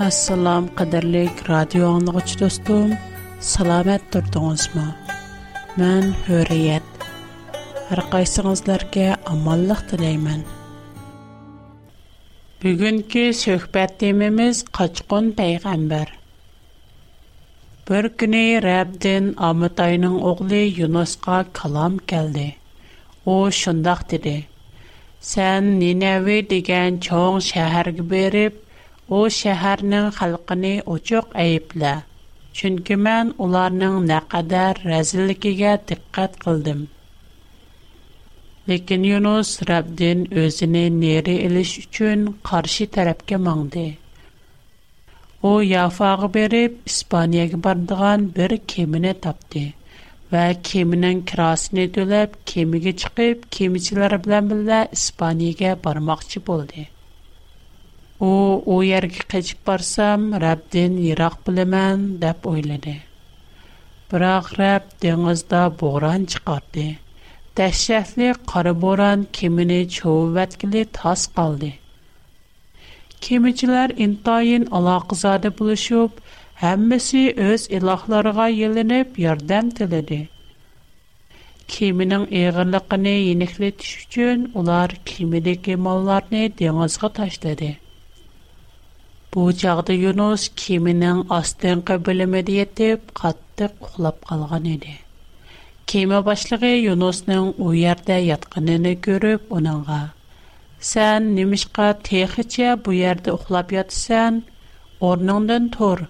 Assalam qadirlik radio anlıqçı dostum, salamat durdunuzmu? Mən Hürriyet. Hər qaysınızlarga amanlıq diləymən. Bugünkü söhbət temimiz qaçqın peyğəmbər. Bir günü Rəbdin Amitayının oğlu Yunusqa kalam gəldi. O şundaq dedi: "Sən Ninəvi degan çoğ şəhərə berib О шэхэрнің халқыни о чоқ айып ла, чунки мэн оларның нэ қадар рәзілігіге диккат қылдым. Лекин Юнус Рабдин өзіне нери иліш учын қарши тарапке маңды. О яфағы беріп Испаниягі бардыған бір кеміне тапди, ва кемінің кирасыни дуліп кемігі чықып кемичилар білэмбілі Испаниягі У уяр гыч кич барсам, Раб ден йырак белемен, деп уйлады. Бирақ Раб дәнәздә бугран чыкарды. Täshşäfli qara buran kimine chowat kile tas qaldy. Kimichlar intayn alaqızada bulışıp, hämmesi öz ilahlarga yelinib yerdän tilidi. Kiminän ägänläqänä yenexletish üçün ular kimidekä mallarnä dänäzğa taştadı. Бу чагда Юнус кеменең астынкы бөлеме дитеп катты куклап калган иде. Кеме башлыгы Юнусның у ярда ятканын күреп, уныңга: "Сән нимишка техичә бу ярда уклап ятсан, орныңдан тор.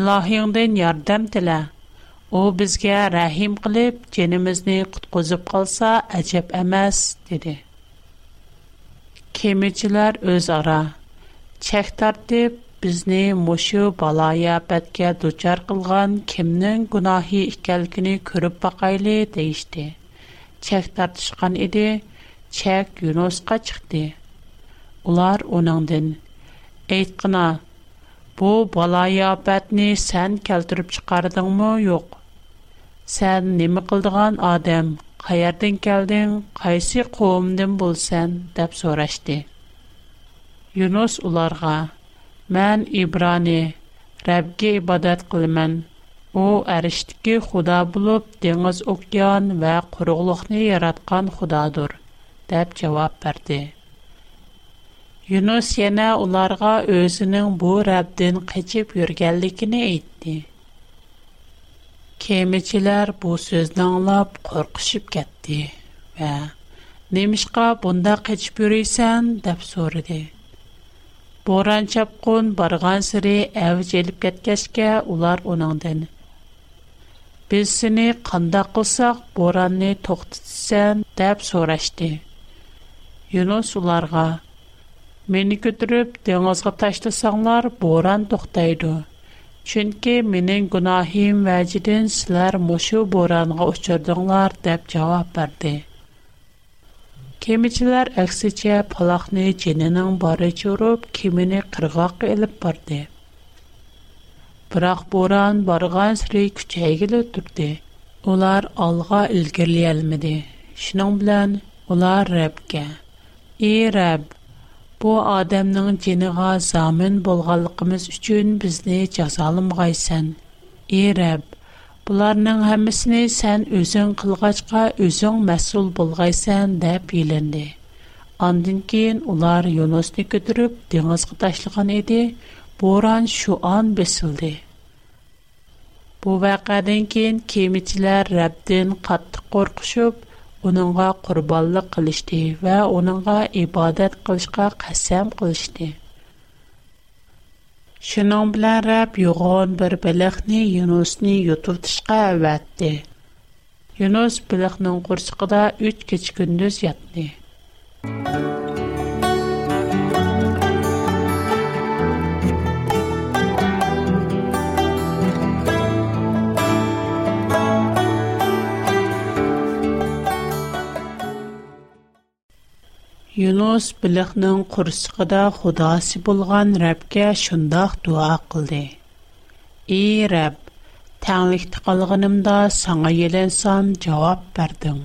Илаһиңдән ярдәм тила. У безгә рахим кылып, җенимезне куткызып калса, әҗәп эмас", диде. Кемечләр үз ара Чех тартип, бізни мушу балая бәтке дучар қылған кимнің гунахи іхкялгіні көріп бақайли, дейшти. Чех тартишған иди, чех юносға чыхти. Улар унандын. Эйт қына, бу балая бәтни сен келтүріп шықардың му, йоқ? Сен неми қылдыған адам, хайардин келдин, хайси қоумдин болсан, дап Yunus ularga: "Mən İbrani Rəbbə ibadət edirəm. O, ərişdikli Xuda olub, dəniz oqyan və quruqluğu yaradcan Xudadır." deyə cavab verdi. Yunus yenə onlara özünün bu Rəbbdən qeçib yörganlığını etdi. Kəmiçilər bu sözlər dinləb qorxub getdi və: "Nəmişə bundan qeçib yürüsən?" deyə soruşdu. Боран чапқон барған сүре әуі желіп кәткәшке улар оныңден. Біз сіні қанда қылсақ боранны тоқтытсен дәп сорашты. Юнус оларға, мені көтіріп деңізгі таштысаңлар боран тоқтайды. Чүнке менің күнахим вәжідін сілер мұшу боранға ұшырдыңлар дәп жауап барды. Kemiçilər əksicə palaqni cininin barı çürüb, kimini qırğaq elib bardı. Бірақ боран барған сірі күчәйгілі түрді. Олар алға үлгірлі әлмеді. Шының білән олар Рәбке. Ей Рәб, bu adamның ciniga zamin болғалықымыз үшін бізні жазалым ғайсан. Ey Rəbb, Бұларның хәммәсене сән өзен кылгачка өзен мәсул булгайсан дип йөленде. Андан кин улар Юносны көтүрүп диңгезгә ташлыган иде. буран шу ан бесилде. Бу вакыттан кин кемичләр Рәбдән катты коркышып, уныңга курбанлык кылышты ва уныңга ибадат кылышка кәсәм кылышты. Shuning bilan Rab yo'g'on bir biliqni Yunusni yutib tishqa avatdi. Yunus biliqning qursiqida 3 kech kunduz yatdi. یونوس بلخنن قرص قدا خدا سبولغان رب дуа شنداخ دعا قلده. ای رب، саңа تقلقنم دا سعیلن سام جواب بردم.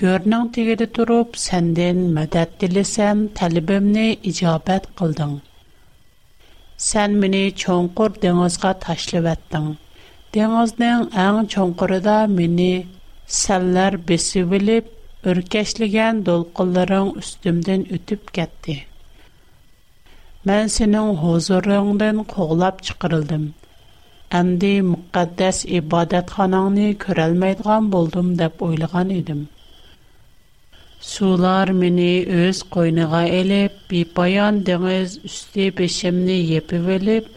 گرنان мәдәт تروب سندن مدد دلیسم Сән نه اجابت قلدم. سن منی چونکر دنوز کا تشل بدم. Үркешлиген дол қыларын үстімдін үтіп кәтті. Мен сінің хозурыңдын қоғлап чықырылдым. Әмді мүккаддэс ибадэт ханаңни көрәлмейдған болдым дап ойлыған идім. Сулар мини өз койныға еліп, бипаян деніз үсті бешімні епі вөліп,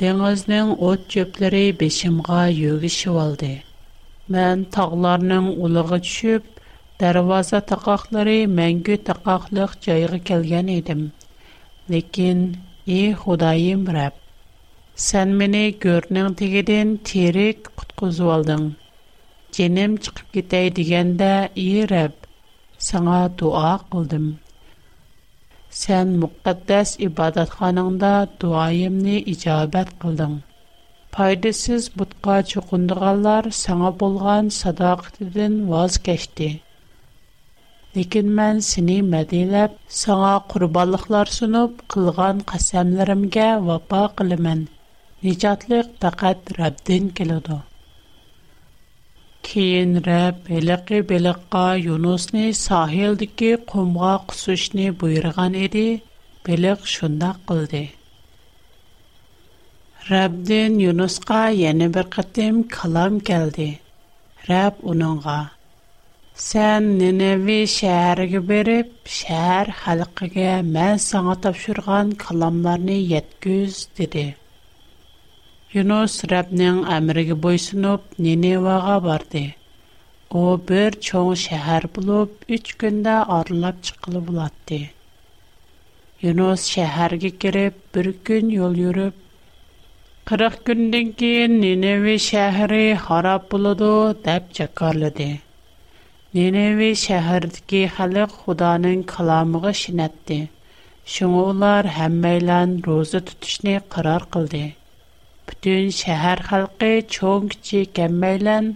денізнің от көплери бешімға йоги шывалды. Мен Дәрваза тақақлары мәңгі тақақлық жайығы келген едім. Лекен, е, Худайым рәп, сән мені көрінің тегеден терек құтқызу алдың. Женім чықып кетей дегенде, е, рәп, дуа қылдым. Сән мұқтаддәс ибадатханыңда дуайымны ижабәт қылдың. Пайдысыз бұтқа чоқындығалар саңа болған садақтыдың ваз кәшті. Екен мен сине мәделеп, саңа құрбандықлар сунып, қылған қасамларымға вафа қиламын. Ниҷатлық тақат Рабден келуді. Кейін Раб Белегге Белегқа Юнусни саҳилдегі қумға құсөшне буйырған еді, Белег шунда қылды. Рабден Юнусқа яңа бір қатем калам келді. Раб оныңға Сән Неневи шәһәргә барып, шәһәр халкыга мен саңа тапшырган каламларны yetküz диде. Юнус Рабның әмриге буйсынып Неневаға барды. О, бір чоң шәһәр булып, 3 көндә арылып чыкылы булатты. Юнус шәрге кирип, бір күн юл йөрүп, 40 көндән кин неневи шәһәре харап булды дип чакырлады. Ниневи шәһәрдәге халык Худаның каламыгы шинәтте. Шуңа улар һәммәйлән роза тутышны карар кылды. Бүтән шәһәр халкы чоң кичи кәммәйлән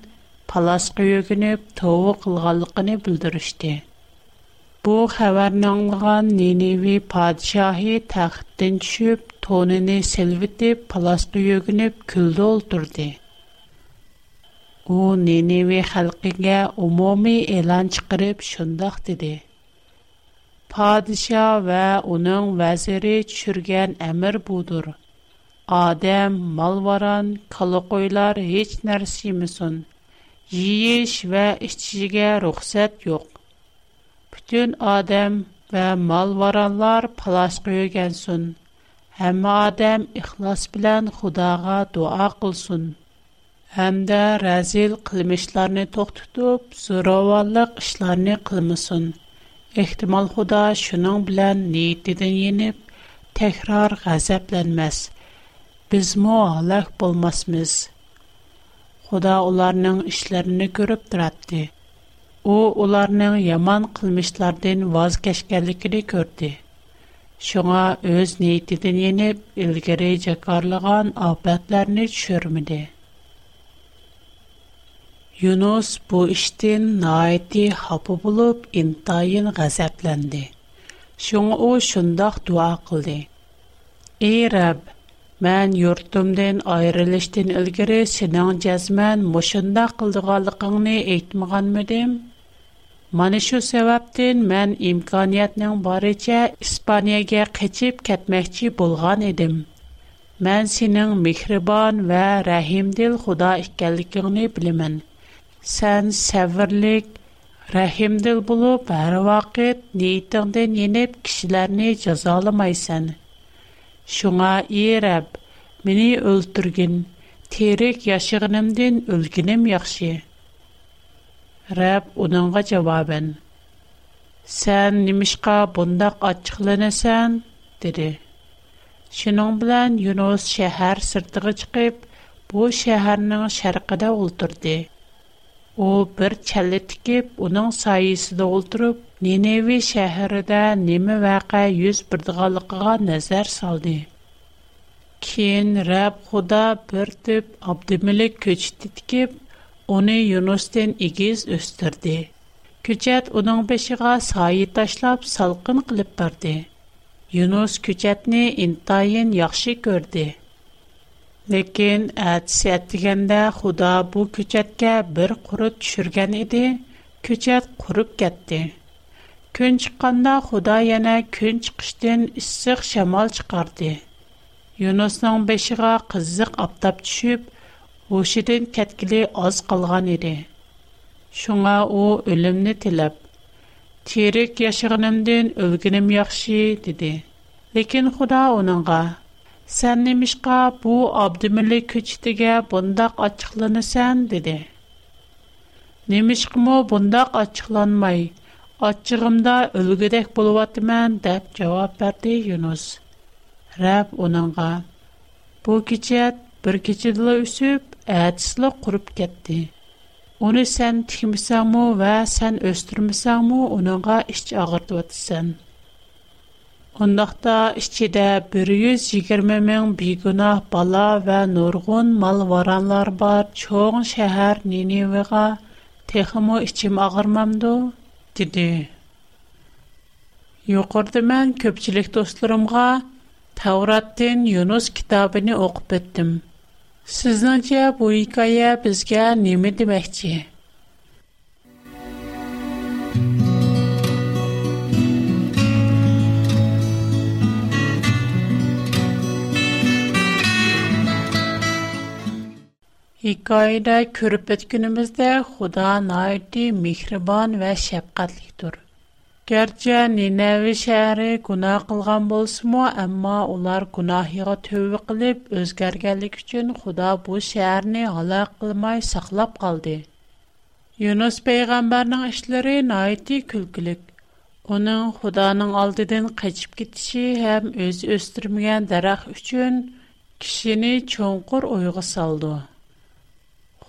палас күегенеп тоу кылганлыгын билдирешти. Бу хәбәрне аңлаган Ниневи падишаһы тахтын төшүп, тонын селвитеп, палас күегенеп күлде олтурды. u Nineve xalqiga umumiy e'lon chiqarib shundoq dedi podsho va uning vaziri tushirgan amir budur odam molvaron qala qo'ylar hech narsa yemasin yeyish va ichishiga ruxsat yo'q butun odam va molvaronlar palos qo'ygansin hamma odam ixlos bilan xudoga duo qilsin Həm də rəzil qilim işlərni tok tutup, zurovaliq işlərni qilmisun. Ehtimal xuda şunan bilan niyitlidin yenib, tekrar xazablenmez. Biz mu muhalaq bolmasmiz. Xuda ularinin işlərini görüb tırabdi. U ularinin yaman qilimishlardin vazgeçgallikini gördi. Şuna öz niyitlidin yenib, ilgiri cekarlıgan abetlərni çörmidi. Юнос pô işten naite hapo bulup intiyan g'azaplendi. Şung u şundaq dua qıldı. Ey Rabb, men yurtumden ayrilishten ilgere senin jazman moshunda qıldığıñni eytmeğanm dim. Men şu sewapten men imkaniyatñing bariche İspaniyaga qıçıp ketmekçi bolğan edim. Men senin mihriban ve rahimdil Xuda ekkellikini bilmen. Сен севәрлек, рәхимдел булып һәр вакыт диңдә нинәп кичләрне язаламайсың? Шуңа иреп, мине өлтүргән терек яшыгынымдан өлгенем яхшы. Рәб, уныңга җавабен: "Сен нимишка буңнак ачыкланасың?" диде. Шинн белән Юнос шәһәр сұртығы чыгып, бу шәһәрнең шәригәдә ултырды. u bir challa tikib uning soyasida o'ltirib nenevi shahrida nima voqea yuz birdiganligiga nazar soldi keyin rab xudo bir tip abdumalik ko'chiti tikib uni yunusdan egiz o'stirdi ko'chat uning beshig'a soyi tashlab salqin qilib bordi yunus ko'chatni intayin yaxshi ko'rdi Ләкин әтсә дигәндә Худа бу көчәткә бер курып төшергән иде, көчәт құрып кетте. Көн чыкканда Худа яна көн чыкыштан иссык шамал чыгарды. Юнусның бешиге кызык аптап төшүп, ошыдан кеткиле аз калган иде. Шуңа у өлемне тилеп, терек яшыгынымдан өлгенем яхшы диде. Ләкин Худа оныңга Сән немишка бу Абдымылы көчтеге бундак ачыкланысан, диде. Немишкому бундак ачыкланмай, ачыгымда өлгедек болуваты мән, дәп жауап бәрді Юнус. Рәб онанға. Бу кечет бір кечедылы үсіп, әдісілі құрып кетті. Оны сән тихмісаму вә сән өстірмісаму онанға іш ағырдуатысан. Ондақта ішчеде 120 мін бейгүнах бала вә нұрғын мал варанлар бар чоң шәһәр Ниневеға texmo içim ağırmamdı, dedi. Yuqurda mən köpçülük dostlarımğa Tavratdin Yunus kitabını oxub etdim. Siznəcə bu hekayə bizə nə deməkçi? Икайда күреп үткүнемиздә Худа найити михрибан ва шәфкатьле тор. Гәрчә ни næви шәһәре гуна кылган булсымуа, әмма улар гунаһыра төвө кылып үзгәргәнлек өчен Худа бу шәһәрне һалак кылмай саклап калды. Юнус пәйгамбәрнең эшләре найити күлкилек. Уның Худаның алдыдан قечэп китише һәм үз өстirmedгән дарак өчен кишене чөңкөр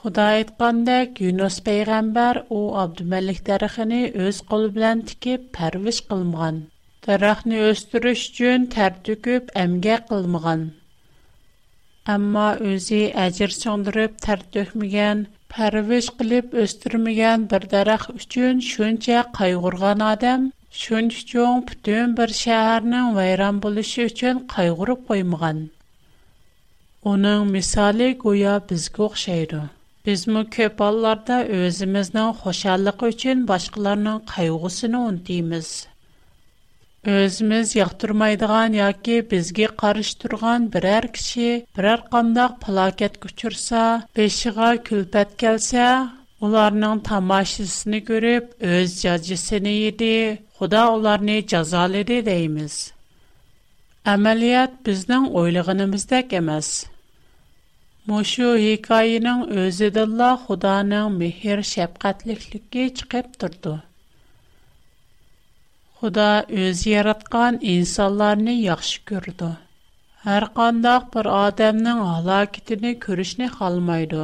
Худа айткандек Юнус пайгамбар у Абдумалик дарыгыны өз колу билан тикеп пәрвиш кылмаган. Дарахны өстүрүш үчүн тәр түкүп эмгек кылмаган. Амма өзү ажир чоңдырып тәр төкмөгән, пәрвиш кылып өстүрмөгән бир дарах үчүн шунча кайгырган адам шунча чоң бүтүн бер шәһәрнең вайран булышы үчүн кайгырып коймаган. Оның мисалы гуя бизге окшайды. Bizmi köp hallarda özümüznün hoşallığı üçün başqalarının qayğısını unutmayız. Özümüz yaqtırmaydigan yoki bizga qarshi turgan biror kishi biror qandoq falokatga uchursa, beshiga kulpat kelsa, ularning көріп, өз o'z jazosini yedi, Xudo ularni jazoladi дейміз. Amaliyat bizning o'ylaganimizdek emas. Moshu hikayanyň özüde Allahyň hudaňyň mehir, şepgätlilikki çykyp turdu. Huda öz yaradgan insanlaryny ýagşy gördü. Her qandaq bir adamnyň halaketini görüşnä halmaydy.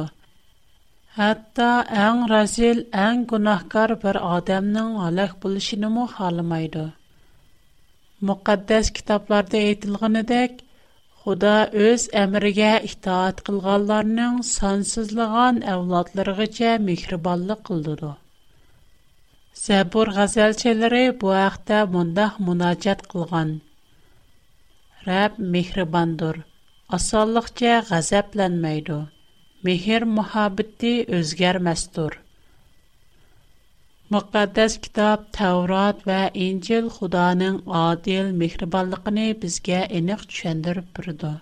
Hatta äň razyl, äň günahkar bir adamnyň halah bolşynyny halmaydy. Müqaddes kitaplarda aýdylgynidek Худа өз әмригә итаат кылганларның сансызлаган әвлатларыгыча мехрибанлык кылдыды. Сәбур газелчеләре бу вакытта мондах мунажат кылган. Рәб мехрибандыр. Асанлыкча газапланмайды. Мехр мөхәббәте үзгәрмәстер. Müqəddəs kitab Təvrat və İncil Xudanın adil mehribanlığını bizə eniq düşəndirib durdu.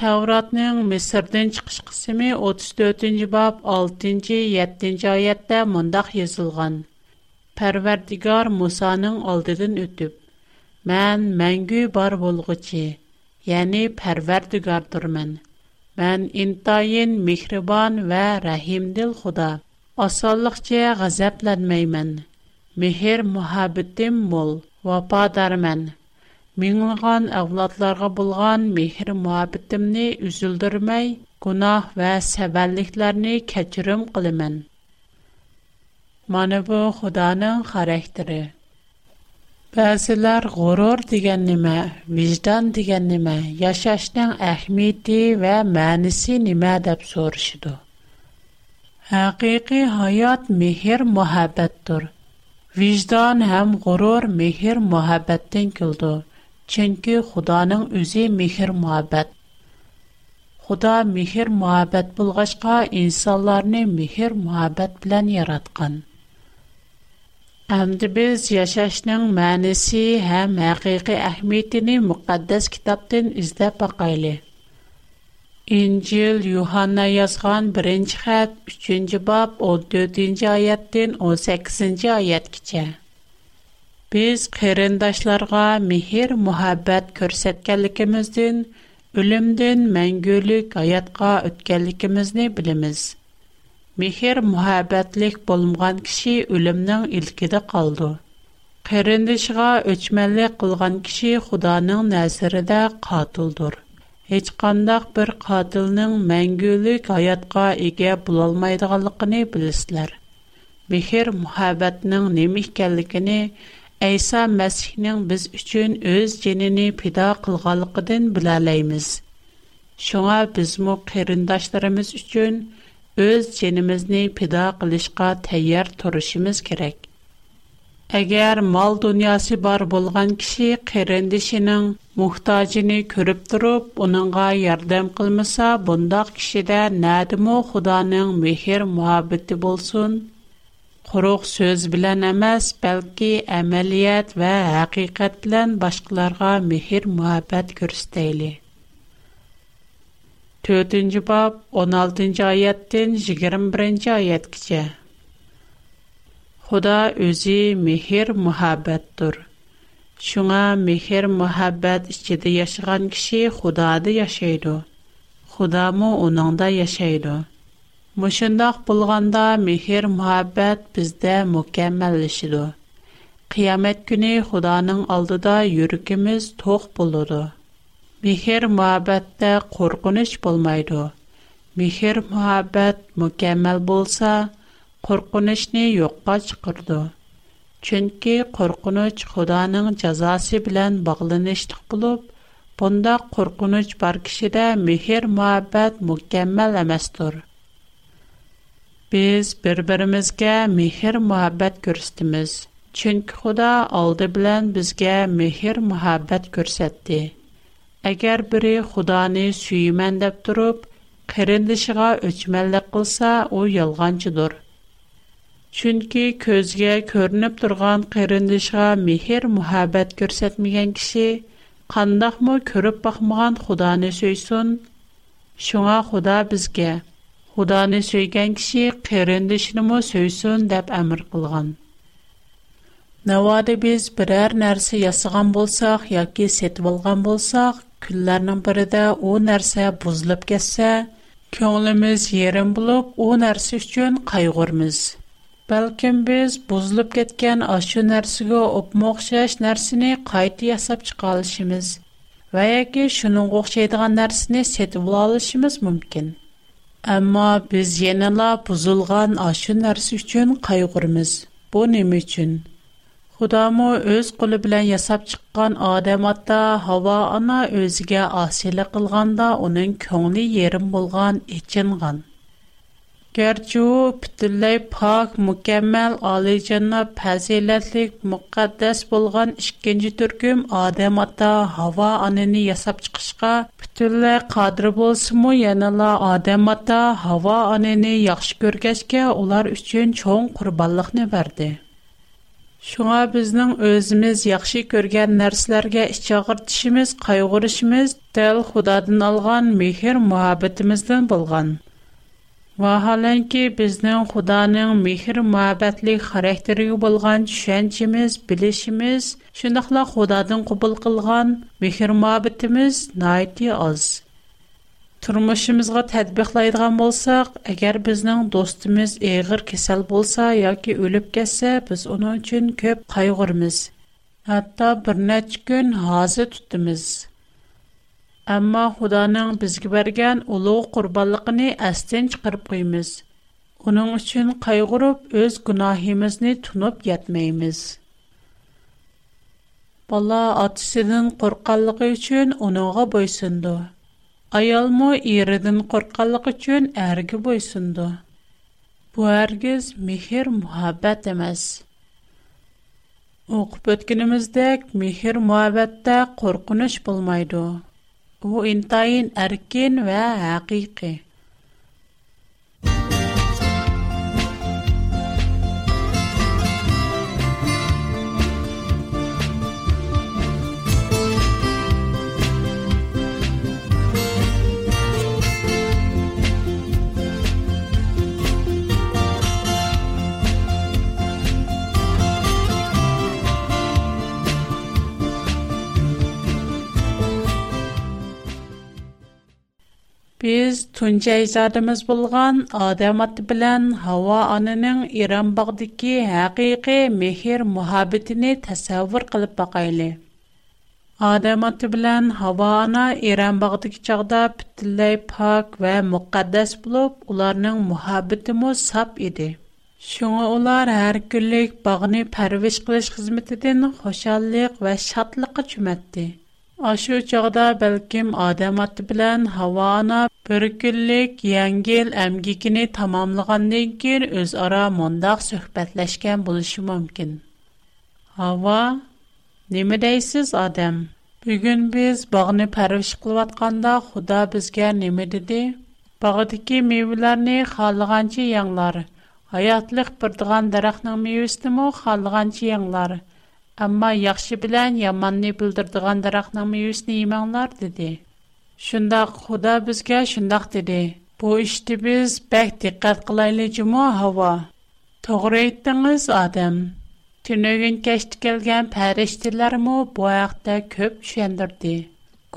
Təvratning Misrdən çıxış qismi 34-cü bab 6-cı 7-ci ayətdə mundaq yazılğan. Pərverdigar Musanın aldıdan ötüb, mən məngü bar bolğucu, yəni Pərverdigardırmən. Mən intayin mehriban və rəhimdil Xuda.'' Asonlıqca qəzəblənməyəm. Mehir muhabbetim mol, vafadarmən. Minglığan avladlarga bulğan mehir muhabbetimni üzüldürməy, günah və səbəlliklərini keçirim qılımən. Mana bu Xudanın xarakteri. Bəzilər qürur degen nimə, vicdan degen nimə, yaşaşın əhmiyyəti və mənisi nimə deyə soruşdu. Һақиқи хаят мехер мәхәбәттәр. Виҗдан һәм горур мехер мәхәбәттән килде. Чөнки Худоның үзе мехер мәхәбәт. Худо мехер мәхәбәт булгач, insanlarны мехер мәхәбәт белән яраткан. Һәм без яшәшнең мәниси һәм хақиқи әһмиетен мокъаддас китаптән издәп таклайлы. İncil Yuhanna yazğan 1-ci xətt 3-cü bab 14-cü ayətdən 18-ci ayətgəcə. Biz qərindaşlarga mehr, muhabbət göstərdiklərimizdən ölümdən məngülük həyatqa ötkənligimizni bilimiz. Mehr, muhabbətlik bolmğan kişi ölümnің ilkidə qaldı. Qərindişiga öçmənlik qılğan kişi Xudanın nəzərində qatildir. hech qandaq bir qotilning mangulik hayotga ega bo'lolmaydiganligini bilasizlar mehr muhabbatning nima ekanligini Әйса masihning biz uchun o'z җенене пида qilganligidan bilalaymiz shunga без qarindoshlarimiz uchun o'z өз җенемизне qilishga tayyor turishimiz kerak Әгәр мал дөньясы бар булган кеше кырындышының мухтаҗыны күреп торып, уныңга ярдәм кылмаса, бундак кешедә нәдиме Худаның мехер мөхәббәте булсын. Құрық сөз білән әмәс, бәлкі әмәлият вә әқиқат білән башқыларға мехір мұхабәт көрістейлі. Төтінші бап, 16-й айеттен 21-й айет Худа өзі мехер мұхабәттір. Шуңа мехер мұхабәт ішкеді яшыған кіші худады яшайды. Худа му оныңда яшайды. Мұшындақ болғанда мехер мұхабәт бізді мүкәмәлішіду. Қиямет күні худаның алдыда юркіміз тоқ болуду. Мехер мұхабәтті қорқыныш болмайды. Мехер мұхабәт мүкәмәл болса, Qorqunıchnı yoqqa çıqırdı. Çenki qorqunıch Xudanın cazası bilen baglanışlıq bulıp, pondaq qorqunıch bar kişide mehir muhabbət mükemmel emestir. Biz bir-birimizge mehir muhabbət görestimiz, çünki Xuda aldı bilen bizge mehir muhabbət görsätti. Agar biri Xudanı süymän dep turıp, qırılışığa üçmällik qılsa, Чөнки көзгә көрініп тұрған қырындышға мехер мұхабәт көрсетмеген кіші, қандақ мұ көріп бақмыған Құданы сөйсін? Шуңа худа бізге, Құданы сөйген кіші қырындышыны мұ сөйсін деп әмір қылған. Навады біз бірәр нәрсе ясыған болсақ, яки сетіп алған болсақ, күллерінің бірі де о нәрсе бузлып кетсе, көңіліміз ерін болып, о нәрсе үшін қайғырмыз. balkim biz buzilib ketgan ashu narsaga o'pma o'xshash narsani qayta yasab chiqa olishimiz va yoki shuningga o'xshaydigan narsani setib olishimiz mumkin ammo biz yanala buzilgan ashu narsa uchun qayg'urmiz bu nima uchun xudomi o'z qo'li bilan yasab chiqqan odam ota havo ona o'ziga osiylik qilganda uning ko'ngli yerim bo'lgan echingan Gerçi o pütülley pak, mükemmel, alicana, pəzilətlik, müqəddəs bolğan ikinci türküm Adem Ata hava anını yasab çıxışqa pütülley qadır bolsumu yanala Adem Ata hava anını yaxşı görgəşkə onlar üçün çoğun qurballıqını verdi. Şuna biznin özümüz yaxşı görgən nərslərgə içəğir dişimiz, qayğırışımız dəl xudadın alğan vaholanki bizning xudoning mehr muhabbatlik xarakteriga bo'lgan tushunchimiz bilishimiz shundoqla xudodan qubul qilgan mehr muhabbatimiz nati oz turmushimizga tadbiqlaydigan bo'lsak agar bizning do'stimiz eg'ir kasal bo'lsa yoki o'lib ketsa biz uning uchun ko'p qayg'urmiz hatto bir necha kun hozir tutimiz Амма, Худаның безге бергән улы курбанлыгыны әстен чыгарып куймыз. Уның өчен кайгырып, өз гунаһыбызны тунып ятмаймыз. Бала атысының курканлыгы өчен уныңга бойсынды. Аялмы иредин курканлыгы өчен әрге бойсынды. Бу әргез мехер мухаббат эмес. Оқып өткенимиздек, мехер мухаббатта коркуныч булмайды. هو إنطاين أركين وحقيقي Тунчай задымыз болған адам аты білән хава анының Иран бағдыки хақиқи мехир мухабетіні тәсәвір қылып бақайлы. Адам аты білән хава ана Иран бағдыки чағда пітілләй пак вә мұқаддас болып, оларның мухабеті мұ сап еді. Шуңа улар әр күлік бағыны пәрвеш қылыш қызметіден хошаллық ва шатлықы чүмәтті. Aşı çağda bəlkім Adəm atı bilən Havana bir günlük yəngil əmgikini tamamlığandan keyin öz ara mondaq söhbətləşkən buluşu mümkün. Hava, nəmə deysiz Adəm? Bugün biz bağını pərviş qılvatqanda Xuda bizgə nəmə dedi? Bağdakı meyvələrini xalığancı yanglar. Hayatlıq birdiğan daraqnın meyvəsini mu xalığancı yanglar.'' Amma yaxşı bilən yamanni bildirdiğən daraqnın meyvəsini yemənglər dedi. Şundaq xudo bizga şundaq dedi. Bu işdə biz bək diqqat qılaylıcımı hava. Doğru etdiniz adam. Tünögün keçdi kelgan pəriştilərmi bu vaxtda ko'p düşəndirdi.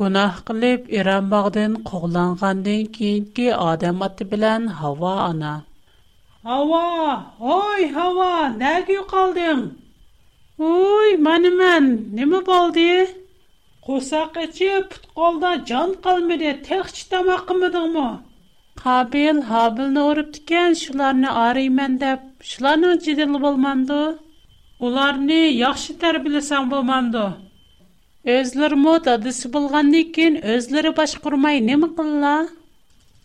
gunoh qilib İran bağdan quvlangandan keyingi adam atı bilən hava ana. Hava, oy havo nəgə qaldın? Ой, мәне мән, немә болды? Қосақ ічі пұт қолда жан қалмеде тәқші тамақымыдың мұ? Қабил, Хабилны ұрып түкен шыларыны ары мән деп, шыларыны жеделі болманды? Оларыны яқшы тәрбілесең болманды? Өзлір мұ дадысы болғанды екен, өзлірі баш құрмай немі қылла?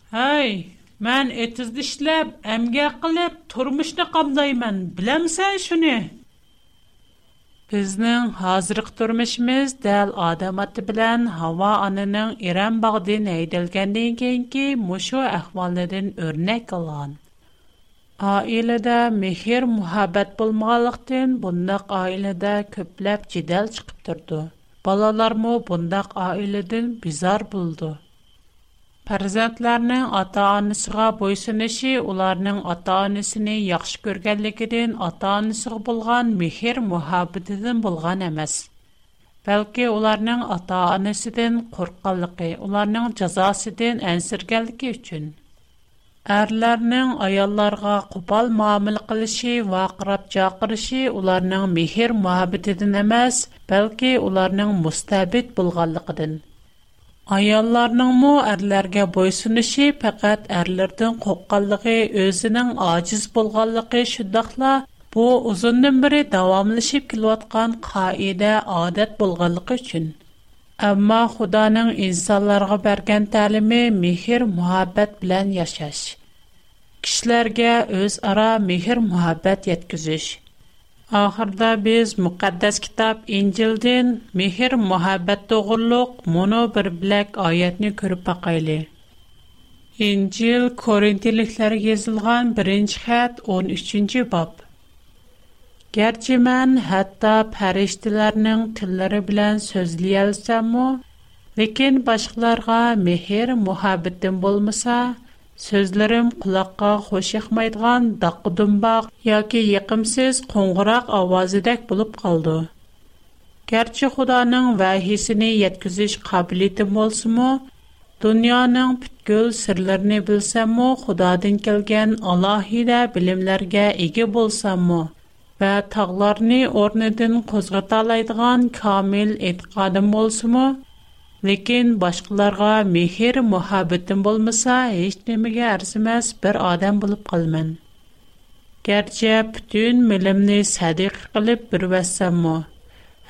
Хай, мән әтізді шіләп, әмге қылып, тұрмышны қамдаймен, білемсәй шыны? Бізнің хазырық тұрмішміз дәл адамати білян хава анының иран бағдын айдалгандын кейн кейн кейн мушу ахвалыдын үрнэк алаң. Айлыда михир мухаббат бұл мағалықтын, бундақ айлыда көпләп кидал чықып Балалар му бундақ бизар парзатларны ата-анасына буйсынмашы уларның ата-анасын яхшы күргәнлекідән ата-анасы булган михер-мөхәббәтден булган ئەمەس. Бәлки уларның ата-анасыдан куркыңлыкы, уларның җзасыдан әнсергәлдәге өчен. Әрләрнең аялларга ҡопал мәмил килүше, ваҡырап ҡаҡырыше уларның михер-мөхәббәтден ئەمەس, бәлки уларның мустабит булганлыгыдан. Аяллардың мо әрлерге бойсынышы пәкәт әрлердің қоққалығы өзінің ациз болғалығы шүддақла, бұ ұзынның бірі давамлышып кілуатқан қаиде адет болғалығы үшін. Әмма худаның инсаларға бәрген тәлімі михир мұхаббәт білән яшаш. Кішілерге өз ара михир мұхаббәт еткізіш. Ахырда без мукаддас китап Инжилдин мехир мухаббат тогурлук моно бир билек аятни көрүп бакайлы. Инжил Коринтиликлер язылган 1-нче 13-нче баб. Гәрчи мен хатта фариштиларнын тилләре белән сөзли алсам мо, лекин башкаларга мехир мухаббатым булмаса, Sözlərim qulaqqa xoş yaqmaydigan daqqıdumbaq yoki yiqimsiz qo'ng'iroq ovozidek bo'lib qoldi. Gerçi Xudanın vahisini yetkizish qabiliyati bo'lsa-mu, dunyoning butkul sirlarini bilsam-mu, Xudodan kelgan alohida bilimlarga ega bo'lsam-mu, va tog'larni o'rnidan qo'zg'ata oladigan kamil e'tiqodim bo'lsa-mu, Ләкин башкаларга мехер мөхәббәтем булмаса, һеч нәмәгә арзымас бер адам булып калмын. Гәрчә бүтән милемне садик кылып бер вассаммы,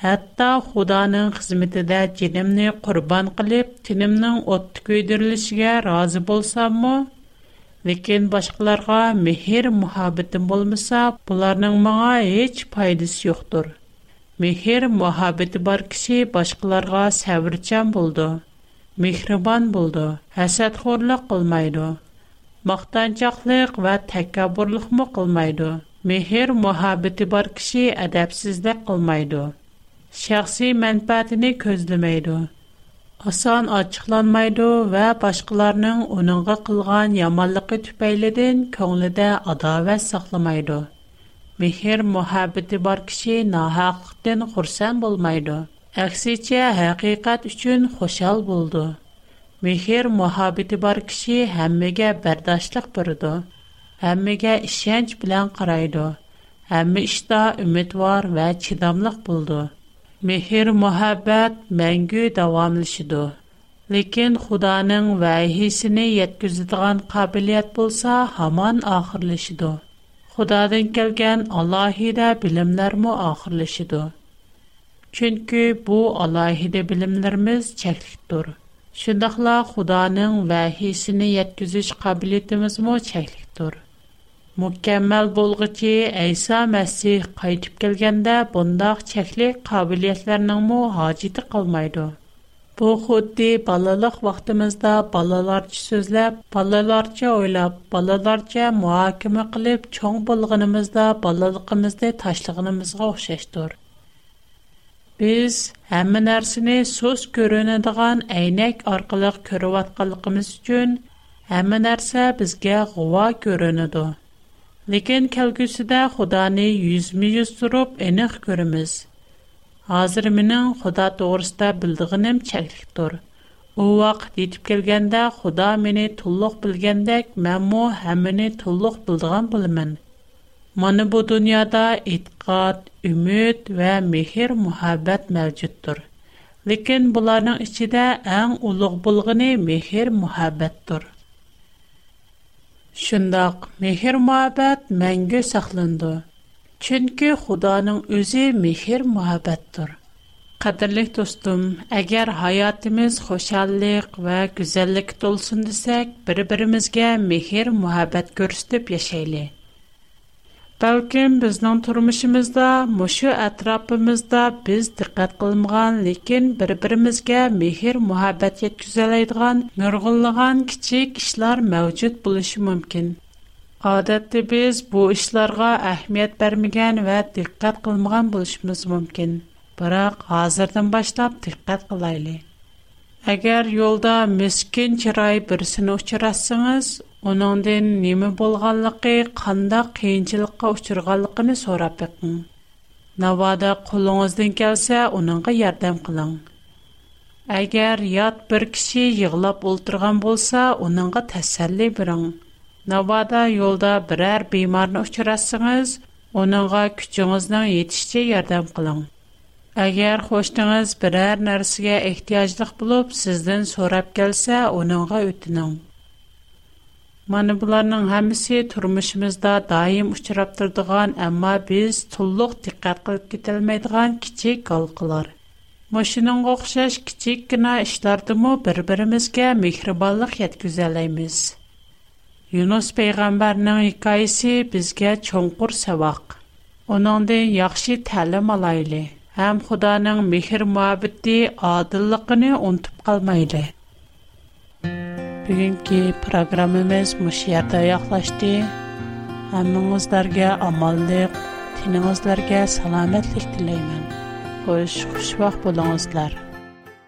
хәтта Худаның хезмәтендә җинемне курбан кылып, тинемнең отты көйдерилешегә разы булсаммы, ләкин башкаларга мехер мөхәббәтем булмаса, буларның моңа һеч файдасы юктыр. Mehr muhabbeti bar kishi boshqalarga sabrchan bo'ldi. Mehribon bo'ldi. Hasadxo'rlik qilmaydi. Maqtanchoqlik va takabburlikmi qilmaydi. Mehr muhabbeti bar kishi adabsizlik qilmaydi. Shaxsiy manfaatini ko'zlamaydi. Asan açıqlanmaydı və başqalarının onunğa qılğan yamanlığı tüpəylidən könlüdə adavət saxlamaydı. Мехер мәхәбәте бар кише нәһәртен хурсан булмайда, аксәчә һәқиқәт өчен хушал булды. Мехер мәхәбәте бар кише һәммәгә бердәшлек бирде, һәммәгә ишенч белән карайды. Һәммә иштә үмид бар вә чидамлык булды. Мехер мәхәбәт мәңге дәвамлышыды. Ләкин Худаның вайһисне йәткүздәгән кабилият булса, һаман Xudadan kelgan alohida bilimlərmi axırlaşıdı. Çünki bu alohida bilimlərimiz çəklikdir. Şundaqla Xudanın vahisini yetkizish qabiliyyətimizmi çəklikdir. Mükəmməl bolğuçu İsa Məsih qayıtıb gəlgəndə bundaq çəklik qabiliyyətlərinin mu haciti qalmaydı. Bu xuddi balalıq vaxtımızda balalarca sözləb, balalarca oylab, balalarca mühakimə qılıb, çoğ bulğunumuzda balalığımızda taşlığınımızga oxşaşdır. Biz həmmə nərsini söz görünədiğən əynək arqılıq körüvatqalıqımız üçün həmmə nərsə bizgə qova görünüdü. Lekin kəlgüsüdə Xudani yüzmü yuz turib eniq görümüz.'' Hazır minin Xuda doğrusta bildiğinim çəklikdir. O vaqt yetib gəlgəndə Xuda məni tulluq bilgəndək, mən mu həmini tulluq bildiğim bilmin. Mani bu dünyada itqat, ümit və mehir muhabbət məvcuddur. Lekin bunların içində ən uluq bulğını mehir muhabbətdir. Şundaq, mehir muhabbət məngə saxlandı. Ченке Худаның үзе мехер мәхәбәттәр. Кадерле дустым, әгәр хаyatыбыз хөшәллек ва гүзәллек тулсын дисек, бире-биребезгә мехер мәхәбәтт күрсәтәп яшайлы. Бәлкем безнең тормышымызда, мошы атрапымызда без диккәт кылмаган, ләкин бире-биребезгә мехер мәхәбәтт Yetküzәлә идеган нүргәнлеган кичек эшләр мавҗут булышы мөмкин. Адәтте без бу эшләргә әһмият бермәгән ва диккәт кылмаган мүмкін. бірақ Бирок хәзердән башлап диккәт кылайлы. Әгәр юлда мискин чырай берсен очрасыңыз, уныңдан неме булганлыгы, қанда қиыншылыққа очырганлыгын сорап бекин. Навада кулыңыздан келсе, оныңға ярдам қылың. Әгәр ят бір кеше йыгылып ултырган болса оныңға тәсәлли бірің. Navbada yo'lda birər bemorni uchratsangiz, uningga kuchingizning yetishicha yordam qiling. Agar xo'shdingiz birər narsaga ehtiyojliq bo'lib, sizdan so'rab kelsa, uningga o'tining. Mana bularning hammasi turmushimizda doim uchrab turadigan, ammo biz to'liq diqqat qilib ketilmaydigan kichik g'alqilar. Машинанг o'xshash kichikgina ishlardimi bir-birimizga mehribonlik yetkazalamiz. Yunus payg'ambarning hikoyasi bizga cho'nqur saboq. Uningdan yaxshi ta'lim olayli. Ham Xudoning mehr muhabbati, odilligini unutib qalmayli. Bugungi programmamiz mushu yerda yoqlashdi. Hammangizlarga omonlik, tiningizlarga salomatlik tilayman. Xo'sh, xushvaqt bo'lingizlar.